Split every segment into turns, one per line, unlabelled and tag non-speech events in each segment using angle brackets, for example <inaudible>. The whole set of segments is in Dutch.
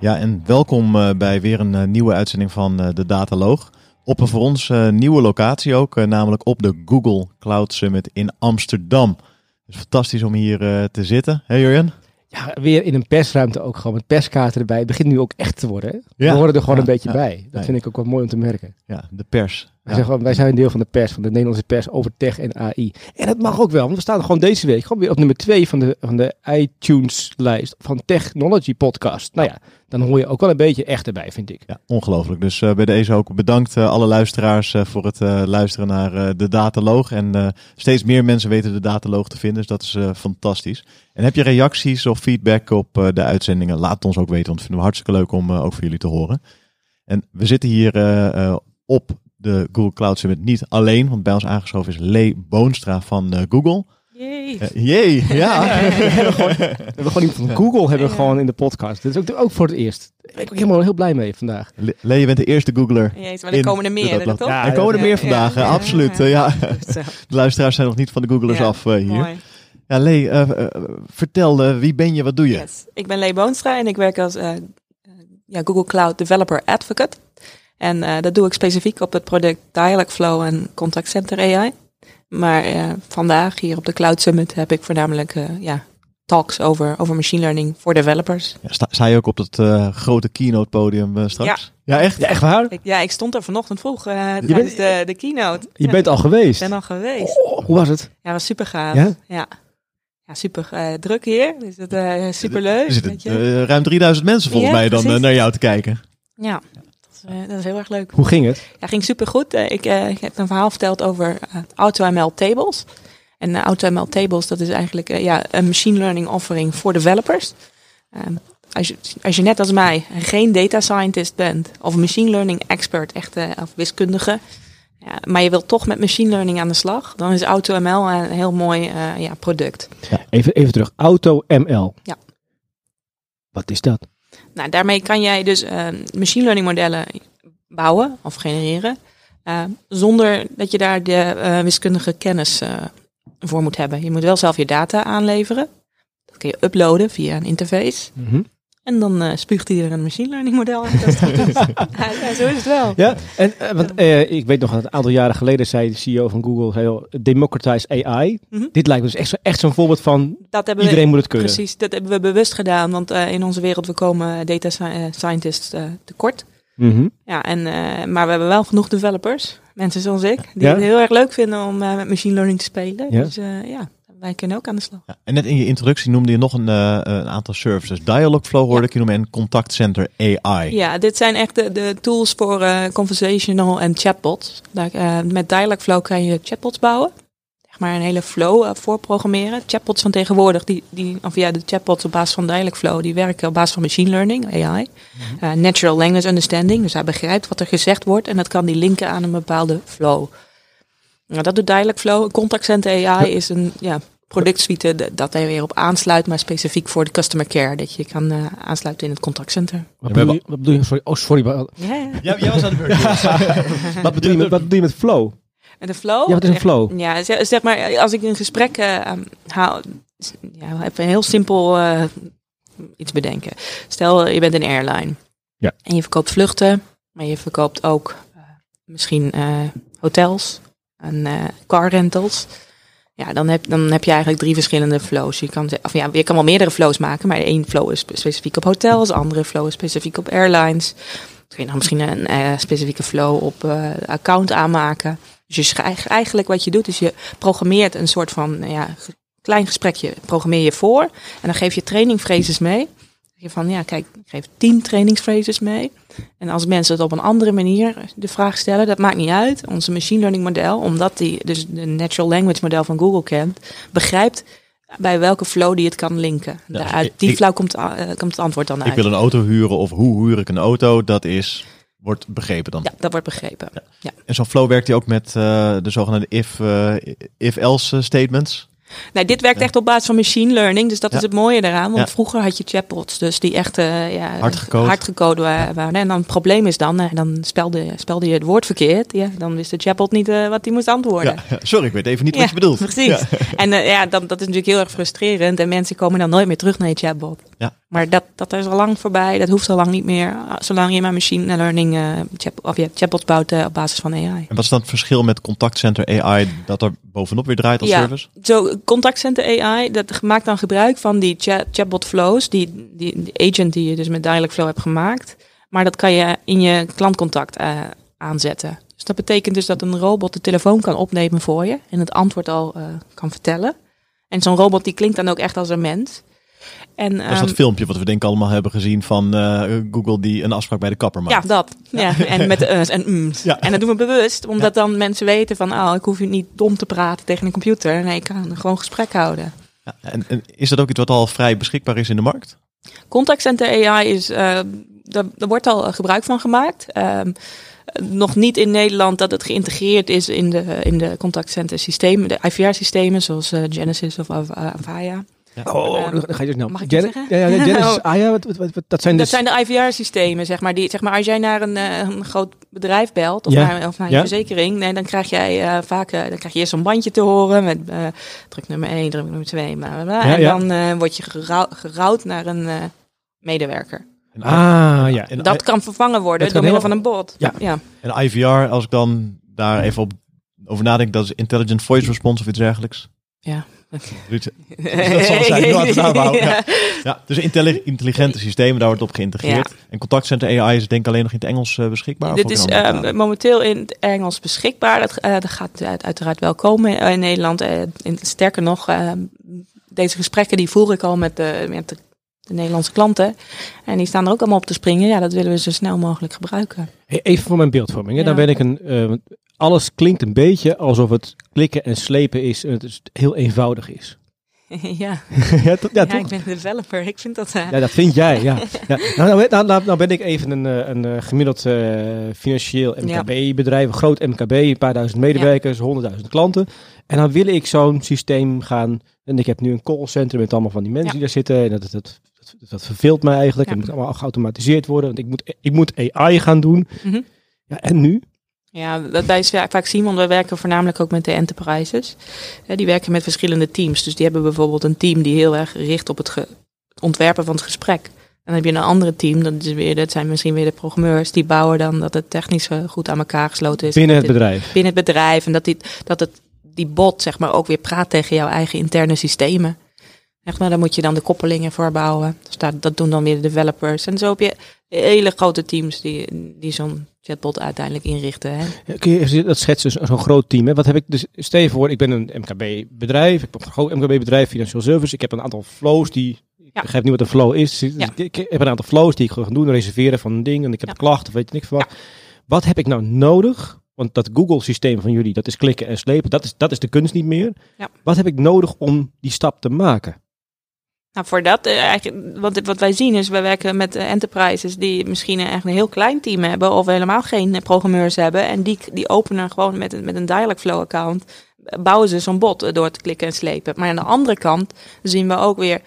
Ja, en welkom uh, bij weer een uh, nieuwe uitzending van uh, de Dataloog. Op een voor ons nieuwe locatie ook, namelijk op de Google Cloud Summit in Amsterdam. Het is fantastisch om hier te zitten. Hé hey, Jurjen?
Ja, weer in een persruimte ook gewoon met perskaarten erbij. Het begint nu ook echt te worden. Hè? Ja. We horen er gewoon ja, een beetje ja. bij. Dat vind ik ook wel mooi om te merken.
Ja, de pers.
Wij, zijn een deel van de pers, van de Nederlandse pers over tech en AI. En dat mag ook wel, want we staan gewoon deze week weer op nummer 2 van de, van de iTunes-lijst van Technology Podcast. Nou ja, dan hoor je ook wel een beetje echt erbij, vind ik.
Ja, ongelooflijk. Dus uh, bij deze ook bedankt uh, alle luisteraars uh, voor het luisteren naar de Dataloog. En steeds meer mensen weten de Dataloog te vinden, dus dat is fantastisch. En heb je reacties of feedback op de uitzendingen? Laat het ons ook weten, want het vinden we hartstikke leuk om ook voor jullie te horen. En we zitten hier op de Google Cloud Summit niet alleen, want bij ons aangeschoven is Lee Boonstra van uh, Google.
Jee.
Uh, jee, ja. <laughs>
we, hebben gewoon, we hebben gewoon iemand van Google hebben we gewoon in de podcast. Dit is ook, ook voor het eerst. Daar ben ik ook helemaal heel blij mee vandaag.
Lee, je bent de eerste Googler.
Jezus, maar er komen er meer, toch?
Ja, er komen er meer vandaag, ja, absoluut. Ja. ja. <laughs> De luisteraars zijn nog niet van de Googlers af uh, hier. Mooi. Ja, Lee, uh, uh, vertel, wie ben je, wat doe je?
Yes. Ik ben Lee Boonstra en ik werk als ja, Google Cloud Developer Advocate. En uh, dat doe ik specifiek op het product Dialogflow en Contact Center AI. Maar uh, vandaag hier op de Cloud Summit heb ik voornamelijk uh, ja, talks over, over machine learning voor developers.
Ja, sta, sta je ook op dat grote keynote podium straks?
Ja.
ja, echt? Ja, echt waar?
Ik, ja, ik stond er vanochtend vroeg tijdens bent, de, de keynote.
Je bent al geweest?
Ik ben al geweest.
Oh, hoe was het?
Ja, was super gaaf. Ja? ja. Ja, super druk hier. Dus het uh, super leuk.
Er zitten ruim 3000 mensen volgens mij dan naar jou te kijken.
Ja, uh, dat is heel erg leuk.
Hoe ging het?
Ja, ging super goed. Uh, ik, ik, heb een verhaal verteld over AutoML tables. En AutoML tables, dat is eigenlijk ja, een machine learning offering voor developers. Ehm, als, je, als je net als mij geen data scientist bent, of machine learning expert, echt of wiskundige, ja, maar je wilt toch met machine learning aan de slag, dan is AutoML een heel mooi ja, product.
Ja, even, even terug, AutoML.
Ja.
Wat is dat?
Nou, daarmee kan jij dus uh, machine learning modellen bouwen of genereren. Uh, zonder dat je daar de uh, wiskundige kennis voor moet hebben. Je moet wel zelf je data aanleveren. Dat kun je uploaden via een interface.
Mm.
En dan uh, spuugt hij er een machine learning model aan. <laughs> ja, zo is het wel.
Ja, en, uh, want uh, ik weet nog een aantal jaren geleden zei de CEO van Google, heel, democratize AI. -hmm. Dit lijkt me dus echt, echt zo'n voorbeeld van dat iedereen
we,
moet het kunnen.
Precies, dat hebben we bewust gedaan, want in onze wereld we komen data scientists tekort.
-hmm.
Ja, en, maar we hebben wel genoeg developers, mensen zoals ik, die ja? het heel erg leuk vinden om met machine learning te spelen.
Ja?
Dus ja, wij kunnen ook aan de slag.
Ja, en net in je introductie noemde je nog een, uh, een aantal services. Dialogflow hoorde ja. ik je noemen en Contact Center AI.
Ja, dit zijn echt de, de tools voor uh, conversational en chatbots. Daar, uh, met Dialogflow kan je chatbots bouwen. Zeg maar een hele flow voorprogrammeren. Chatbots van tegenwoordig, die, die, of ja, de chatbots op basis van Dialogflow, die werken op basis van machine learning, AI. Mm -hmm. natural language understanding, dus hij begrijpt wat er gezegd wordt en dat kan die linken aan een bepaalde flow. Nou, dat doet Dialogflow. Contact Center AI is een ja, productsuite dat er weer op aansluit, maar specifiek voor de customer care. Dat je kan uh, aansluiten in het contactcenter.
Wat bedoel, je, wat bedoel je? Sorry, oh, sorry.
Ja, ja.
ja jij was aan de beurt. <laughs>
wat, bedoel je met, wat bedoel je met flow?
Met een flow?
Ja, wat is een flow?
Ja, zeg, zeg maar, als ik een gesprek uh, haal, ja, even heel simpel uh, iets bedenken. Stel, je bent een airline.
Ja.
En je verkoopt vluchten, maar je verkoopt ook misschien hotels en car rentals. Ja, dan heb, dan heb je eigenlijk drie verschillende flows. Je kan, of ja, je kan wel meerdere flows maken, maar één flow is specifiek op hotels, andere flow is specifiek op airlines. Dan kun je misschien een uh, specifieke flow op uh, account aanmaken. Dus je, eigenlijk wat je doet, is je programmeert een soort van ja, klein gesprekje, programmeer je voor. En dan geef je trainingphrases mee. Van, ja, kijk, ik geef tien trainingsphrases mee. En als mensen het op een andere manier de vraag stellen, dat maakt niet uit. Onze machine learning model, omdat die dus de natural language model van Google kent, begrijpt bij welke flow die het kan linken.
Ja,
Daaruit,
ik-
die
ik-
flow komt, eh, komt het antwoord dan
Ik
uit.
wil een auto huren of hoe huur ik een auto, dat is, wordt begrepen dan.
Ja, dat wordt begrepen. Ja.
En zo'n flow werkt hij ook met eh, de zogenaamde if, eh, if-else statements.
Nee, dit werkt echt op basis van machine learning. Dus dat
Ja.
is het mooie daaraan. Want
Ja.
vroeger had je chatbots, dus die echt eh, ja,
Hard gecode.
hard gecode wa- waren. En dan het probleem is dan, eh, dan spelde, spelde je het woord verkeerd. Ja, dan wist de chatbot niet eh, wat hij moest antwoorden.
Sorry, ik weet even niet wat je bedoelt. <laughs>
Precies. En ja, dan, dat is natuurlijk heel erg frustrerend. En mensen komen dan nooit meer terug naar je chatbot.
Ja.
Maar dat, dat is al lang voorbij. Dat hoeft al lang niet meer. Zolang je maar machine learning chat, of ja, chatbots bouwt op basis van AI.
En wat is dan het verschil met contactcenter AI dat er bovenop weer draait als
Ja.
service?
Zo, contactcenter AI, dat maakt dan gebruik van die chat, chatbot flows, die, die, die agent die je dus met Dialog Flow hebt gemaakt. Maar dat kan je in je klantcontact eh, aanzetten. Dus dat betekent dus dat een robot de telefoon kan opnemen voor je en het antwoord al eh, kan vertellen. En zo'n robot die klinkt dan ook echt als een mens. En,
Dat is
ehm,
dat filmpje wat we denk ik allemaal hebben gezien van eh, Google die een afspraak bij de kapper maakt.
ja, dat. Ja. En met de en.
Ja.
En dat doen we bewust, omdat dan mensen weten van, oh, ik hoef je niet dom te praten tegen een computer. Nee, ik kan gewoon gesprek houden.
Ja, En, en is dat ook iets wat al vrij beschikbaar is in de markt?
Contact Center AI is, eh daar, daar wordt al gebruik van gemaakt. Ehm, nog niet in Nederland dat het geïntegreerd is in de, in de contact center systemen, de IVR-systemen zoals eh, Genesis of Av- Avaya.
Oh,
Ehm,
dan ga je dus nou.
mag ik dat
Gen-
zeggen?
Ja, ja, Genesis. <laughs>
Oh.
Ah ja, wat, wat, wat, wat- dat zijn
Dat
dus...
zijn de IVR-systemen, zeg maar. Die, zeg maar als jij naar een, eh, een groot bedrijf belt of
Ja.
naar, of naar je
Ja.
verzekering, nee, dan krijg jij eh, vaak eh, dan krijg je eerst een bandje te horen met eh, druk nummer 1, druk nummer 2, bla, bla, bla.
Ja,
en
ja.
dan eh, word je gerou- geroute naar een eh, medewerker.
En,
Ah, ja.
en,
Dat kan vervangen worden door middel van een bot.
Ja.
ja.
en IVR, als ik dan daar even op, over nadenk, dat is Intelligent Voice Response of iets dergelijks.
Ja.
Zoiets- <laughs> dat zal zijn, nu aan het <laughs> aanhouden. Ja. Ja, dus intelli- intelligente systemen, daar wordt op geïntegreerd. En contactcenter AI is denk ik alleen nog in het Engels eh, beschikbaar.
Dit is eh, momenteel in het Engels beschikbaar. Dat, eh, dat gaat uit- uiteraard wel komen in, in Nederland. In, sterker nog, deze gesprekken die voer ik al met de, met de, de Nederlandse klanten. En die staan er ook allemaal op te springen. Ja, dat willen we zo snel mogelijk gebruiken.
Hey, Even voor mijn beeldvorming. Hè.
Ja.
Dan ben ik een. eh, alles klinkt een beetje alsof het klikken en slepen is. en Het heel eenvoudig is. <laughs>
ja. <laughs>
ja, to- ja,
Ja, ik ben developer. Ik vind dat... eh,
Ja, dat vind jij, ja. <laughs> ja. Nou, nou, nou, nou, nou ben ik even een, eh, een eh, gemiddeld eh, financieel MKB-bedrijf, een groot MKB, een paar duizend medewerkers, honderdduizend klanten. En dan wil ik zo'n systeem gaan. En ik heb nu een callcenter met allemaal van die mensen die daar zitten. En dat, dat, dat, dat, verveelt mij eigenlijk. Het moet allemaal geautomatiseerd worden. Want ik moet, ik moet AI gaan doen.
mhm.
Ja, en nu?
Ja, dat wij vaak vaak zien, want wij werken voornamelijk ook met de enterprises. Eh, die werken met verschillende teams. Dus die hebben bijvoorbeeld een team die heel erg richt op het, ontwerpen van het gesprek. En dan heb je een andere team, dat, is weer, dat zijn misschien weer de programmeurs, die bouwen dan dat het technisch eh, goed aan elkaar gesloten is.
Binnen het bedrijf.
binnen het bedrijf. En dat, die, dat het, die bot zeg maar ook weer praat tegen jouw eigen interne systemen. Echt, maar daar moet je dan de koppelingen voor bouwen. Dus dat, dat doen dan weer de developers. En zo heb je hele grote teams die, die zo'n chatbot uiteindelijk inrichten. Hè.
Kun je dat schetsen, zo- zo'n groot team. Hè? Wat heb ik dus? Stel je voor, ik ben een MKB-bedrijf. Ik heb een groot MKB-bedrijf, financial service. Ik heb een aantal flows die. Ik begrijp niet wat een flow is. Dus
Ja.
ik, heb een aantal flows die ik ga doen, reserveren van een ding. En ik heb
Ja.
klachten, of weet je niks van. wat. Wat heb ik nou nodig? Want dat Google-systeem van jullie, dat is klikken en slepen. Dat is, dat is de kunst niet meer. Wat heb ik nodig om die stap te maken?
Nou, voor dat, eh, eigenlijk, wat, wat wij zien is, wij werken met eh, enterprises die misschien echt een heel klein team hebben of helemaal geen eh, programmeurs hebben. En die, die openen gewoon met, een- met een Dialogflow account, bouwen ze zo'n bot door te klikken en slepen. Maar aan de andere kant zien we ook weer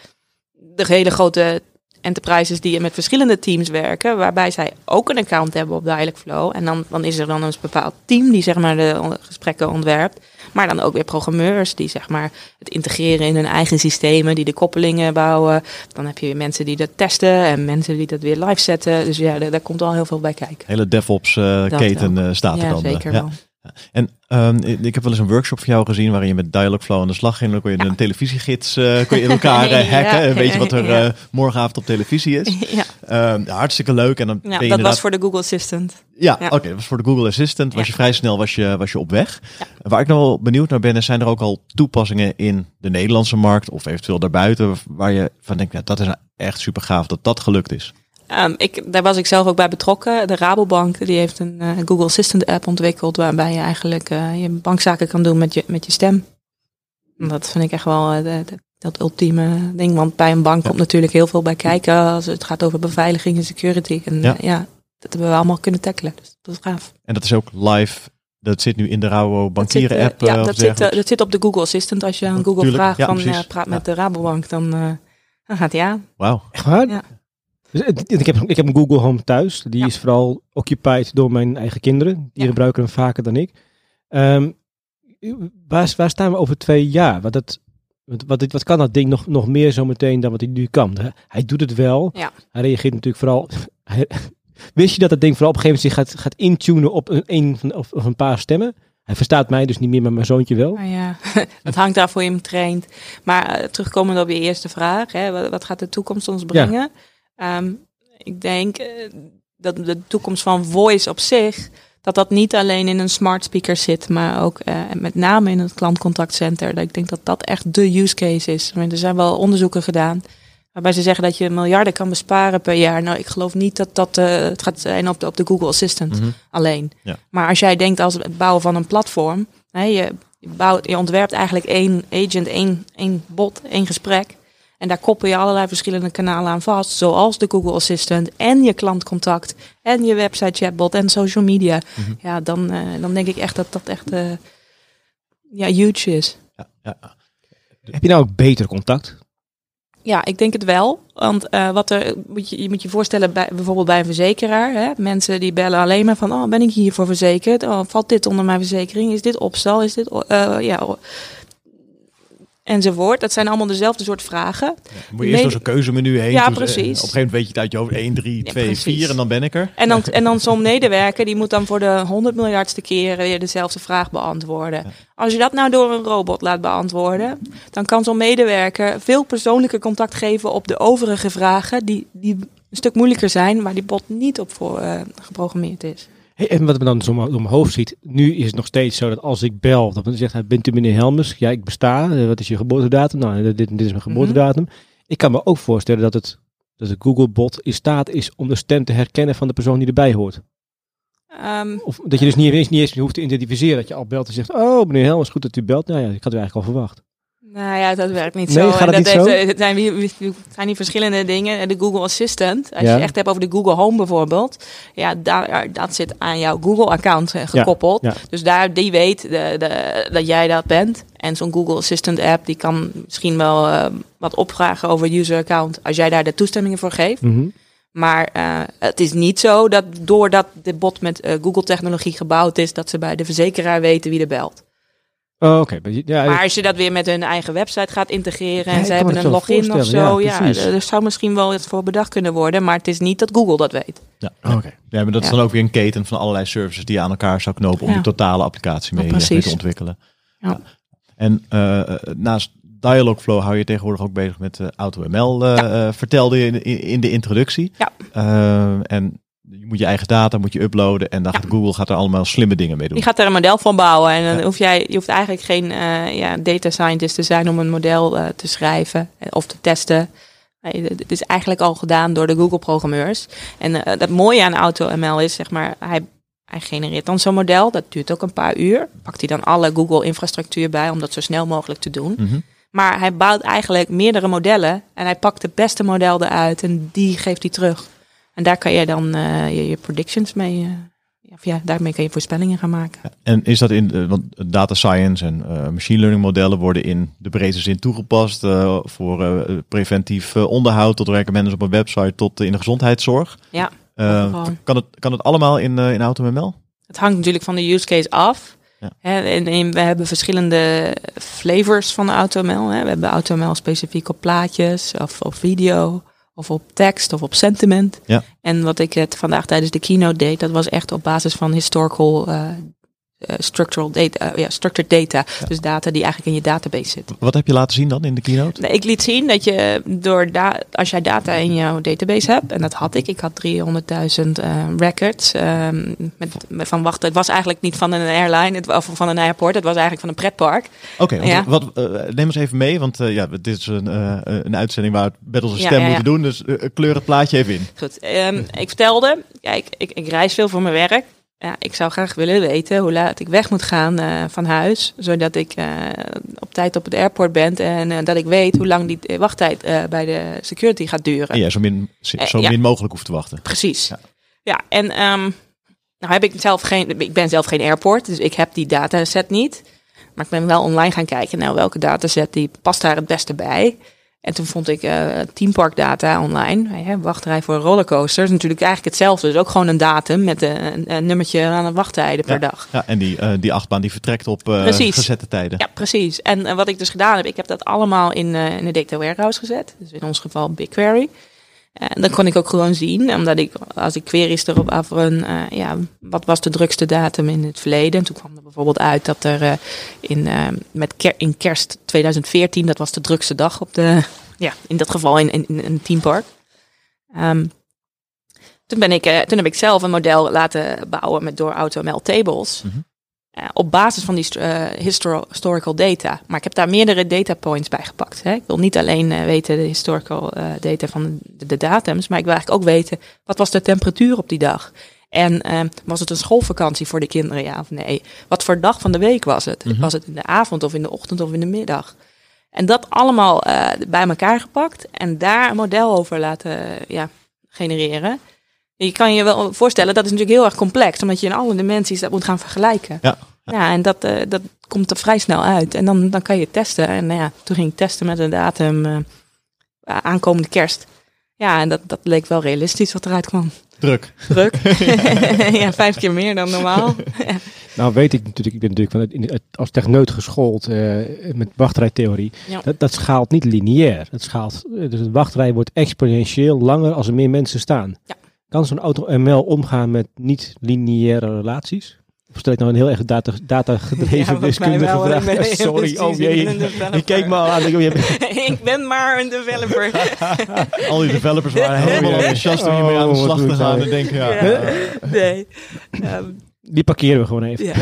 de hele grote enterprises die met verschillende teams werken, waarbij zij ook een account hebben op Dialogflow. En dan, dan is er dan een bepaald team die zeg maar de gesprekken ontwerpt. Maar dan ook weer programmeurs die zeg maar het integreren in hun eigen systemen, die de koppelingen bouwen. Dan heb je weer mensen die dat testen en mensen die dat weer live zetten. Dus ja, daar, daar komt al heel veel bij kijken.
hele DevOps eh, eh, staat er dan. eh,
zeker
ja.
wel.
En ehm, ik heb wel eens een workshop van jou gezien waarin je met Dialogflow aan de slag ging. Dan kon je
Ja.
een televisiegids eh, kon je in elkaar <laughs> eh, hacken.
Ja.
en weet je wat er
Ja.
eh, morgenavond op televisie is. <laughs>
ja,
Ehm, hartstikke leuk. En dan
dat
inderdaad...
was voor de Google Assistant.
Ja, oké. dat was voor de Google Assistant. Was je vrij snel was je, was je op weg. Waar ik nog wel benieuwd naar ben, is zijn er ook al toepassingen in de Nederlandse markt of eventueel daarbuiten waar je van denkt, ja, dat is nou echt super gaaf dat dat gelukt is.
Ehm, ik, daar was ik zelf ook bij betrokken. De Rabobank die heeft een eh, Google Assistant app ontwikkeld waarbij je eigenlijk eh, je bankzaken kan doen met je, met je stem. En dat vind ik echt wel, eh, de- de- dat ultieme ding. Want bij een bank
Ja.
komt natuurlijk heel veel bij kijken als het gaat over beveiliging en security. En
Ja.
dat hebben we allemaal kunnen tackelen. Dus dat is gaaf.
En dat is ook live. Dat zit nu in de Rabo
Dat zit,
bankieren app.
ja, dat zit, dat zit op de Google Assistant. Als je aan Google
Tuurlijk,
vraagt
ja,
van eh, praat
Ja.
met de Rabobank, dan, eh, dan gaat hij aan.
Wauw.
Echt waar?
Ja.
Dus, ik, heb, ik heb een Google Home thuis. Die
Ja.
is vooral occupied door mijn eigen kinderen. Die
Ja.
gebruiken hem vaker dan ik. Ehm, waar, waar staan we over twee jaar? Wat, dat, wat, wat, wat kan dat ding nog, nog meer zometeen dan wat hij nu kan? Hij doet het wel.
Ja.
Hij reageert natuurlijk vooral... <laughs> hij- wist je dat dat ding vooral op een gegeven moment zich gaat, gaat intunen op een, een van- of, of een paar stemmen? Hij verstaat mij dus niet meer, maar mijn zoontje wel.
Nou ja, <laughs> het hangt daar voor je hem traint. Maar eh, terugkomend op je eerste vraag, hè, wat, wat gaat de toekomst ons brengen? Ehm, ik denk eh, dat de toekomst van voice op zich, dat dat niet alleen in een smart speaker zit, maar ook eh, met name in het klantcontactcenter. Dat Ik denk dat dat echt de use case is. Er zijn wel onderzoeken gedaan waarbij ze zeggen dat je miljarden kan besparen per jaar. Nou, ik geloof niet dat dat eh, het gaat zijn op de, op de Google Assistant
Mhm.
alleen.
Ja.
Maar als jij denkt als het bouwen van een platform, hè, je, je, bouwt, je ontwerpt eigenlijk één agent, één, één bot, één gesprek. En daar koppel je allerlei verschillende kanalen aan vast, zoals de Google Assistant en je klantcontact en je website chatbot en social media.
Mhm.
Ja, dan, eh, dan denk ik echt dat dat echt eh, ja, huge is.
Ja, ja.
Heb je nou ook beter contact?
Ja, ik denk het wel. Want eh, wat er, moet je, je moet je voorstellen, bij, bijvoorbeeld bij een verzekeraar. Hè, mensen die bellen alleen maar van, oh, ben ik hiervoor verzekerd? Oh, valt dit onder mijn verzekering? Is dit opstal? Is dit, ja, enzovoort. Dat zijn allemaal dezelfde soort vragen.
Dan moet je eerst door zo'n keuzemenu heen.
Ja,
ze-
precies.
Op een gegeven moment weet je het uit je hoofd. 1, 3,
Ja,
2,
precies.
4 en dan ben ik er.
En dan, en dan <laughs> zo'n medewerker, die moet dan voor de honderd miljardste keer weer dezelfde vraag beantwoorden. Als je dat nou door een robot laat beantwoorden, dan kan zo'n medewerker veel persoonlijker contact geven op de overige vragen, die, die een stuk moeilijker zijn, waar die bot niet op voor eh, geprogrammeerd is.
Hey, en wat me dan zo mijn hoofd ziet, nu is het nog steeds zo dat als ik bel, dat men zegt, "Ah, bent u meneer Helmers? Ja, ik besta. Eh, Wat is je geboortedatum? Nou, dit, dit is mijn geboortedatum. Ik kan me ook voorstellen dat het, dat het Google-bot in staat is om de stem te herkennen van de persoon die erbij hoort.
Ehm,
Of dat je dus niet eens, niet eens hoeft te identificeren, dat je al belt en zegt, oh meneer Helmers, goed dat u belt. Nou ja, ik had u eigenlijk al verwacht.
Nou ja, dat werkt niet
Nee,
zo.
gaat
dat
niet zo?
heeft- Het zijn, het zijn die verschillende dingen. De Google Assistant, als
Ja.
je het echt hebt over de Google Home bijvoorbeeld. Ja, daar, dat zit aan jouw Google-account eh, gekoppeld.
ja.
Dus daar, die weet de, de, dat jij dat bent. En zo'n Google Assistant app, die kan misschien wel eh, wat opvragen over user account. Als jij daar de toestemmingen voor geeft.
Mhm.
Maar eh, het is niet zo dat doordat de bot met eh, Google-technologie gebouwd is, dat ze bij de verzekeraar weten wie er belt.
Oh, oké. Maar je- Ja,
Maar als je dat weer met hun eigen website gaat integreren en ze hebben een login of zo,
ja,
ja, er zou misschien wel iets voor bedacht kunnen worden, maar het is niet dat Google dat weet.
Ja.
Oké.
Ja, maar dat is dan ook weer een keten van allerlei services die je aan elkaar zou knopen om
Ja.
die totale applicatie mee, eh, mee te ontwikkelen.
Ja.
En eh, eh, naast Dialogflow hou je tegenwoordig ook bezig met eh, AutoML,
Ja.
vertelde je in, in, de introductie.
Ja.
En je moet je eigen data moet je uploaden en dan
Ja.
gaat Google gaat er allemaal slimme dingen mee doen.
Die gaat er een model van bouwen en dan
Ja.
hoef jij, je hoeft eigenlijk geen eh, ja, data scientist te zijn om een model eh, te schrijven eh, of te testen. Het is eigenlijk al gedaan door de Google-programmeurs. En het mooie aan AutoML is, zeg maar, hij, hij genereert dan zo'n model. Dat duurt ook een paar uur. Pakt hij dan alle Google-infrastructuur bij om dat zo snel mogelijk te doen.
Mhm.
Maar hij bouwt eigenlijk meerdere modellen en hij pakt het beste model eruit en die geeft hij terug. En daar kan je dan eh, je, je predictions mee, eh, of ja, daarmee kan je voorspellingen gaan maken.
En is dat in, eh, want data science en eh, machine learning modellen worden in de brede zin toegepast eh, voor eh, preventief eh, onderhoud tot mensen op een website tot eh, in de gezondheidszorg.
Ja,
Eh, kan, het, kan het allemaal in, eh in AutoML?
Het hangt natuurlijk van de use case af.
Ja.
Hè, en, en we hebben verschillende flavors van AutoML. Hè. We hebben AutoML specifiek op plaatjes of op video of op tekst of op sentiment.
Ja.
En wat ik het vandaag tijdens de keynote deed, dat was echt op basis van historical eh, structural data, eh, ja, structured data. Dus data die eigenlijk in je database zit.
Wat heb je laten zien dan in de keynote?
Nee, ik liet zien dat je door da als jij data in jouw database hebt, en dat had ik, ik had 300.000 eh, records. ehm, met, met van wachten, het was eigenlijk niet van een airline het, of van een airport, het was eigenlijk van een pretpark.
Oké,
Ja.
wat, eh, neem ons even mee, want eh, ja, dit is een, eh, een uitzending waar we met onze stem moeten doen. Dus eh, kleur het plaatje even in.
Goed, ehm, ik vertelde, kijk, ik, ik reis veel voor mijn werk. Ja, ik zou graag willen weten hoe laat ik weg moet gaan eh, van huis. Zodat ik eh, op tijd op het airport ben. En eh, dat ik weet hoe lang die wachttijd bij de security gaat duren.
En jij zo min, zo
ja.
min mogelijk hoeft te wachten.
Precies.
Ja.
Ja, en ehm, nou heb ik zelf geen, ik ben zelf geen airport, dus ik heb die dataset niet. Maar ik ben wel online gaan kijken naar welke dataset die past daar het beste bij. En toen vond ik eh teamparkdata online. Hè, wachtrij voor rollercoasters. Natuurlijk eigenlijk hetzelfde. Dus ook gewoon een datum met een, een, een nummertje aan het wachttijden per dag.
Ja, en die, eh, die achtbaan die vertrekt op
Precies.
gezette tijden.
Ja, precies. En wat ik dus gedaan heb, ik heb dat allemaal in, in de data warehouse gezet. Dus in ons geval BigQuery. En dan kon ik ook gewoon zien, omdat ik als ik queries erop afrun, eh ja, wat was de drukste datum in het verleden? En toen kwam er bijvoorbeeld uit dat er eh, in, eh, met ker in kerst 2014, dat was de drukste dag op de, ja, in dat geval in, een teampark. Ehm, toen, ben ik, eh, toen heb ik zelf een model laten bouwen met door AutoML tables.
Mhm.
Eh, op basis van die eh, histor- historical data. Maar ik heb daar meerdere data points bij gepakt. Hè. Ik wil niet alleen eh, weten de historical data van de, de datums, maar ik wil eigenlijk ook weten wat was de temperatuur op die dag. En ehm, was het een schoolvakantie voor de kinderen, ja of nee? Wat voor dag van de week was het?
Mhm.
Was het in de avond of in de ochtend of in de middag? En dat allemaal bij elkaar gepakt en daar een model over laten ja, genereren. Je kan je wel voorstellen, dat is natuurlijk heel erg complex, omdat je in alle dimensies dat moet gaan vergelijken.
Ja.
Ja, en dat, eh, dat komt er vrij snel uit. En dan, dan kan je testen. En nou ja, toen ging ik testen met een datum eh, aankomende kerst. Ja, en dat, dat leek wel realistisch wat eruit kwam.
Druk.
Druk. <laughs> ja, vijf keer meer dan normaal.
Nou weet ik natuurlijk, ik ben natuurlijk van als techneut geschoold eh, met wachtrijtheorie.
Ja.
Dat, dat schaalt niet lineair. Dat schaalt, dus de wachtrij wordt exponentieel langer als er meer mensen staan.
Ja.
Kan zo'n auto-ML omgaan met niet-lineaire relaties? Of stel ik nou een heel erg data, data-gedreven <laughs> wiskundige vraag? <laughs> Sorry, oh jee. Ik keek me al aan. Ik, je bent- <laughs>
ik ben maar een developer.
Al die developers waren helemaal
ja.
enthousiast om hiermee aan de
Oh,
slag te gaan
ja.
en denken, ja,
Ja. nee.
Die parkeren we gewoon even.
ja.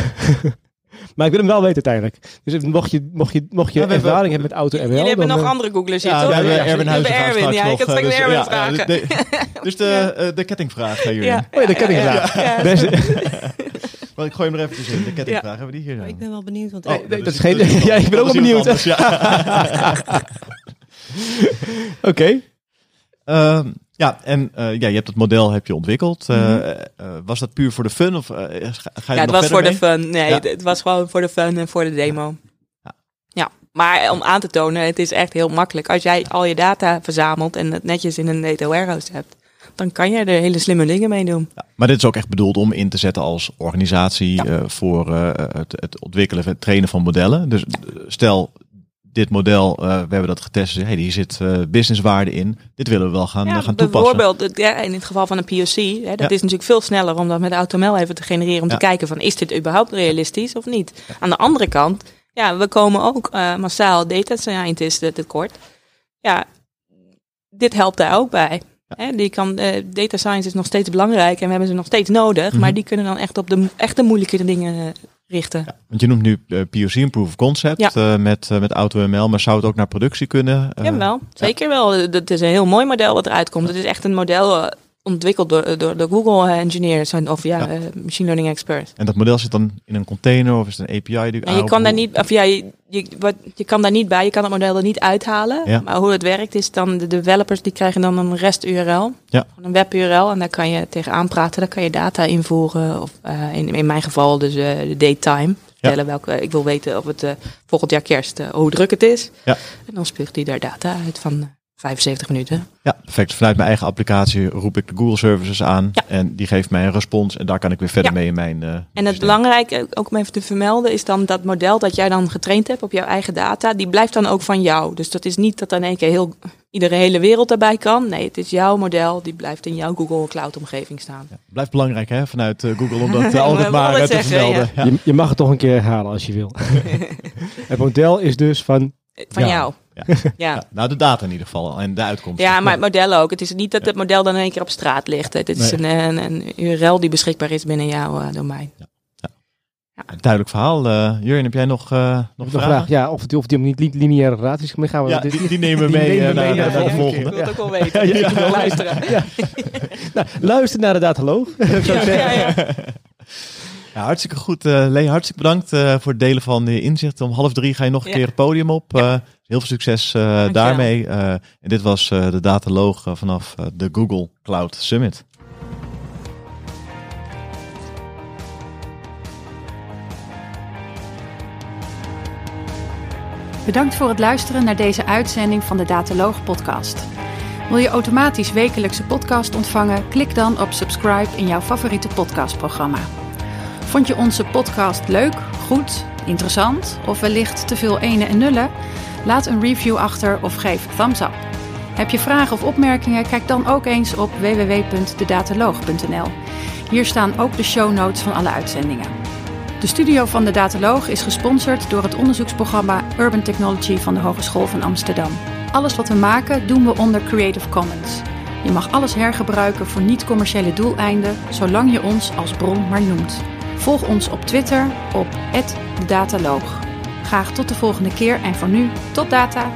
Maar ik wil hem wel weten uiteindelijk. Dus mocht je, mocht je, mocht je
Ja, hebben-
ervaring hebben met auto-ML...
Jullie hebben
dan,
nog
eh,
andere googlers hier,
ja,
toch?
we hebben
ja,
Erwin
we
Huizen
hebben Erwin, ja, ik had straks
dus,
Erwin
ja,
vragen.
de- <laughs> dus de, eh, de kettingvraag hierin.
Ja.
Oh ja.
Ja.
Beste- <laughs>
Maar ik gooi hem er eventjes in. De kettingvraag, hebben we die hier zo?
Ik ben wel benieuwd, want
Oh,
Nee, dat is
dus-
geen-
dus- <laughs>
Ja, ik ben ook wel benieuwd.
ja.
Oké.
Ja, en eh, ja, je hebt het model heb je ontwikkeld. Eh,
Mhm.
eh, was dat puur voor de fun of ga, je
Ja, het was voor de fun. Nee,
Ja.
het, was gewoon voor de fun en voor de demo.
Ja.
Ja. maar om aan te tonen, het is echt heel makkelijk. Als jij al je data verzamelt en het netjes in een data warehouse hebt, dan kan je er hele slimme dingen mee doen.
Ja, maar dit is ook echt bedoeld om in te zetten als organisatie
Ja.
voor het, het ontwikkelen en trainen van modellen. Dus stel, dit model, eh, we hebben dat getest, hey, hier zit eh, businesswaarde in. Dit willen we wel gaan,
Ja,
gaan toepassen.
bijvoorbeeld ja, in het geval van een POC, hè, dat
Ja.
is natuurlijk veel sneller om dat met AutoML even te genereren om te kijken van is dit überhaupt realistisch of niet. Aan de andere kant, ja, we komen ook eh, massaal data scientisten tekort. Ja, dit helpt daar ook bij. Hè, die kan, data science is nog steeds belangrijk en we hebben ze nog steeds nodig,
Mhm.
maar die kunnen dan echt op de echte moeilijke dingen richten.
Want je noemt nu eh, POC, een proof of concept,
Ja.
eh, met, eh, met AutoML, maar zou het ook naar productie kunnen?
Ja, wel. Zeker wel. Het is een heel mooi model wat eruit komt. Het is echt een model ontwikkeld door, door de Google engineers en- of ja,
Ja.
eh, machine learning experts.
En dat model zit dan in een container of is het een API? Die
En je kan daar niet, of ja, je, je, wat, je kan daar niet bij, je kan het model er niet uithalen.
Ja.
Maar hoe het werkt is dan de developers die krijgen dan een REST URL,
Ja.
een web URL en daar kan je tegenaan praten, daar kan je data invoeren of eh, in, in mijn geval dus eh, de datetime. Vertellen welke, ik wil weten of het eh, volgend jaar kerst, eh, hoe druk het is.
Ja.
En dan spuugt hij daar data uit van eh, 75 minuten.
Ja, perfect. Vanuit mijn eigen applicatie roep ik de Google services aan
Ja.
en die geeft mij een respons en daar kan ik weer verder
Ja.
mee in mijn. eh,
En het
systeem.
belangrijke, ook om even te vermelden, is dan dat model dat jij dan getraind hebt op jouw eigen data, die blijft dan ook van jou. Dus dat is niet dat dan in één keer heel, iedere hele wereld daarbij kan. Nee, het is jouw model, die blijft in jouw Google Cloud omgeving staan.
Ja, blijft belangrijk hè, vanuit eh, Google om dat eh, <laughs> altijd maar te
zeggen,
vermelden. Ja.
Je, je mag het toch een keer herhalen als je wil. <laughs> het model is dus van...
Van
Ja.
jou.
Ja.
Ja.
Ja, nou, de data in ieder geval en de uitkomst.
Ja, maar het model ook. Het is niet dat het model dan in één keer op straat ligt. Het is een, een, een URL die beschikbaar is binnen jouw eh, domein.
Duidelijk verhaal. Eh Jurjen, heb jij nog, eh nog vragen?
vraag, ja, of, die, of die niet li- lineaire relaties. Maar gaan we
Ja, die, die nemen we
die
mee
nemen mee
naar,
naar
naar de
de
volgende.
Ik wil het ook wel weten.
Ja, ja,
Ik wil
ja.
luisteren.
Nou, luister naar de dataloog. <laughs> zou ik
Ja,
zeggen.
ja, ja.
Ja, hartstikke goed. Uh, Lee, hartstikke bedankt uh, voor het delen van de inzichten. Om half drie ga je nog een
Ja.
keer het podium op. Heel veel succes uh,
Dankjewel.
daarmee. Uh, en dit was uh, de dataloog vanaf de Google Cloud Summit.
Bedankt voor het luisteren naar deze uitzending van de Dataloog podcast. Wil je automatisch wekelijkse podcast ontvangen? Klik dan op subscribe in jouw favoriete podcastprogramma. Vond je onze podcast leuk, goed, interessant of wellicht te veel ene en nullen? Laat een review achter of geef thumbs up. Heb je vragen of opmerkingen? Kijk dan ook eens op www.dedataloog.nl. Hier staan ook de show notes van alle uitzendingen. De studio van de Dataloog is gesponsord door het onderzoeksprogramma Urban Technology van de Hogeschool van Amsterdam. Alles wat we maken doen we onder Creative Commons. Je mag alles hergebruiken voor niet-commerciële doeleinden, zolang je ons als bron maar noemt. Volg ons op Twitter op @dedataloog. Graag tot de volgende keer en voor nu tot data.